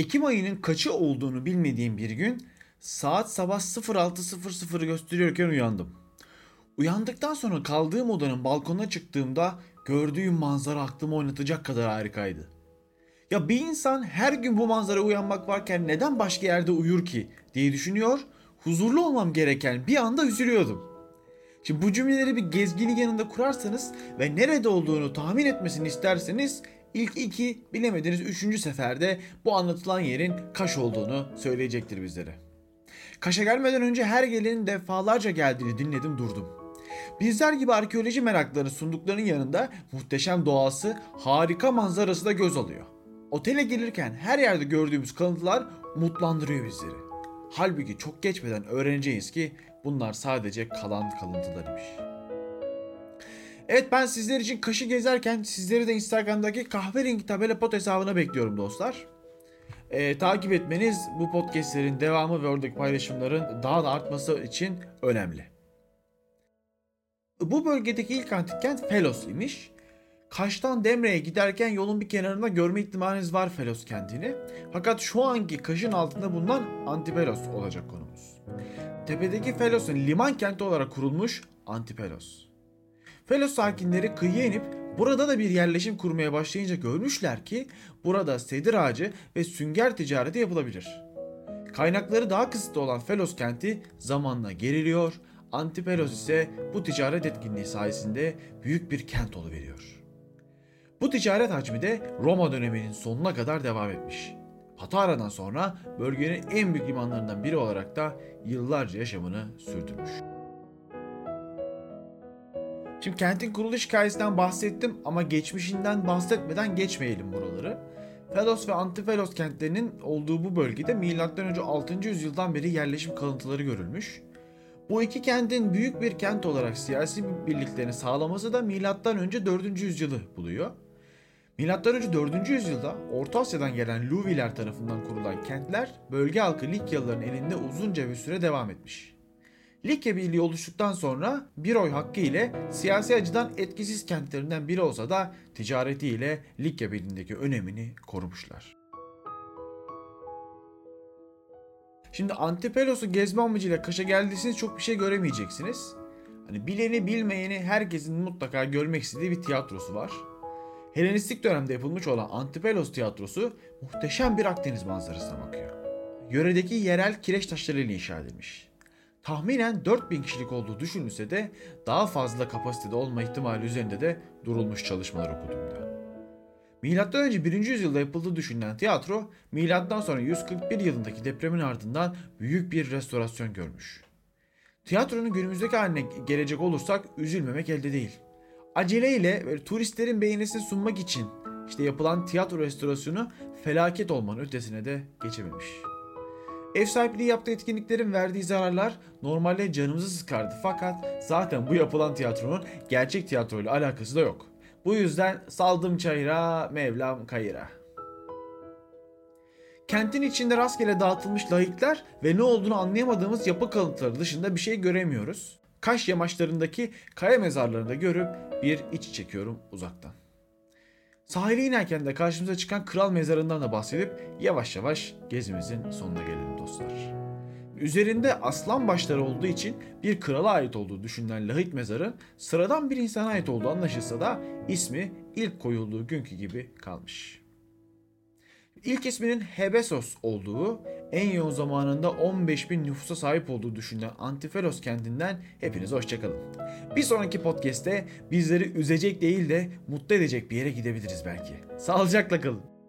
Ekim ayının kaçı olduğunu bilmediğim bir gün saat sabah 06.00 gösteriyorken uyandım. Uyandıktan sonra kaldığım odanın balkonuna çıktığımda gördüğüm manzara aklımı oynatacak kadar harikaydı. Ya bir insan her gün bu manzara uyanmak varken neden başka yerde uyur ki diye düşünüyor, huzurlu olmam gereken bir anda üzülüyordum. Şimdi bu cümleleri bir gezginin yanında kurarsanız ve nerede olduğunu tahmin etmesini isterseniz ilk iki bilemediniz üçüncü seferde bu anlatılan yerin Kaş olduğunu söyleyecektir bizlere. Kaş'a gelmeden önce her gelenin defalarca geldiğini dinledim durdum. Bizler gibi arkeoloji meraklarını sunduklarının yanında muhteşem doğası, harika manzarası da göz alıyor. Otele gelirken her yerde gördüğümüz kalıntılar umutlandırıyor bizleri. Halbuki çok geçmeden öğreneceğiz ki bunlar sadece kalan kalıntılarıymış. Evet ben sizler için Kaş'ı gezerken sizleri de Instagram'daki kahverengi tabela pot hesabına bekliyorum dostlar. Ee, takip etmeniz bu podcastlerin devamı ve oradaki paylaşımların daha da artması için önemli. Bu bölgedeki ilk antik kent Felos imiş. Kaş'tan Demre'ye giderken yolun bir kenarında görme ihtimaliniz var Felos kentini. Fakat şu anki Kaş'ın altında bulunan Antipelos olacak konumuz. Tepedeki Felos'un liman kenti olarak kurulmuş Antipelos. Felos sakinleri kıyıya inip burada da bir yerleşim kurmaya başlayınca görmüşler ki burada sedir ağacı ve sünger ticareti yapılabilir. Kaynakları daha kısıtlı olan Felos kenti zamanla geriliyor, Antipelos ise bu ticaret etkinliği sayesinde büyük bir kent oluveriyor. Bu ticaret hacmi de Roma döneminin sonuna kadar devam etmiş. Patara'dan sonra bölgenin en büyük limanlarından biri olarak da yıllarca yaşamını sürdürmüş. Şimdi kentin kuruluş hikayesinden bahsettim ama geçmişinden bahsetmeden geçmeyelim buraları. Felos ve Antifelos kentlerinin olduğu bu bölgede M.Ö. 6. yüzyıldan beri yerleşim kalıntıları görülmüş. Bu iki kentin büyük bir kent olarak siyasi birliklerini sağlaması da M.Ö. 4. yüzyılı buluyor. M.Ö. 4. yüzyılda Orta Asya'dan gelen Luviler tarafından kurulan kentler bölge halkı Likyalıların elinde uzunca bir süre devam etmiş. Likya Birliği oluştuktan sonra bir oy hakkı ile siyasi açıdan etkisiz kentlerinden biri olsa da ticaretiyle Likya Birliği'ndeki önemini korumuşlar. Şimdi Antipelos'u gezme amacıyla Kaş'a geldiyseniz çok bir şey göremeyeceksiniz. Hani bileni bilmeyeni herkesin mutlaka görmek istediği bir tiyatrosu var. Helenistik dönemde yapılmış olan Antipelos tiyatrosu muhteşem bir Akdeniz manzarasına bakıyor. Yöredeki yerel kireç taşlarıyla inşa edilmiş. Tahminen 4000 kişilik olduğu düşünülse de daha fazla kapasitede olma ihtimali üzerinde de durulmuş çalışmalar okuduğumda. Milattan önce 1. yüzyılda yapıldığı düşünülen tiyatro, milattan sonra 141 yılındaki depremin ardından büyük bir restorasyon görmüş. Tiyatronun günümüzdeki haline gelecek olursak üzülmemek elde değil. Aceleyle ve turistlerin beğenisini sunmak için işte yapılan tiyatro restorasyonu felaket olmanın ötesine de geçememiş. Ev sahipliği yaptığı etkinliklerin verdiği zararlar normalde canımızı sıkardı fakat zaten bu yapılan tiyatronun gerçek tiyatroyla alakası da yok. Bu yüzden saldım çayıra, Mevlam kayıra. Kentin içinde rastgele dağıtılmış lahitler ve ne olduğunu anlayamadığımız yapı kalıntıları dışında bir şey göremiyoruz. Kaş yamaçlarındaki kaya mezarlarını da görüp bir iç çekiyorum uzaktan. Sahile inerken de karşımıza çıkan kral mezarından da bahsedip yavaş yavaş gezimizin sonuna gelelim dostlar. Üzerinde aslan başları olduğu için bir krala ait olduğu düşünülen lahit mezarı sıradan bir insana ait olduğu anlaşılsa da ismi ilk koyulduğu günkü gibi kalmış. İlk isminin Hebesos olduğu, en yoğun zamanında 15 bin nüfusa sahip olduğu düşünülen Antifelos kentinden hepinize hoşçakalın. Bir sonraki podcast'te bizleri üzecek değil de mutlu edecek bir yere gidebiliriz belki. Sağlıcakla kalın.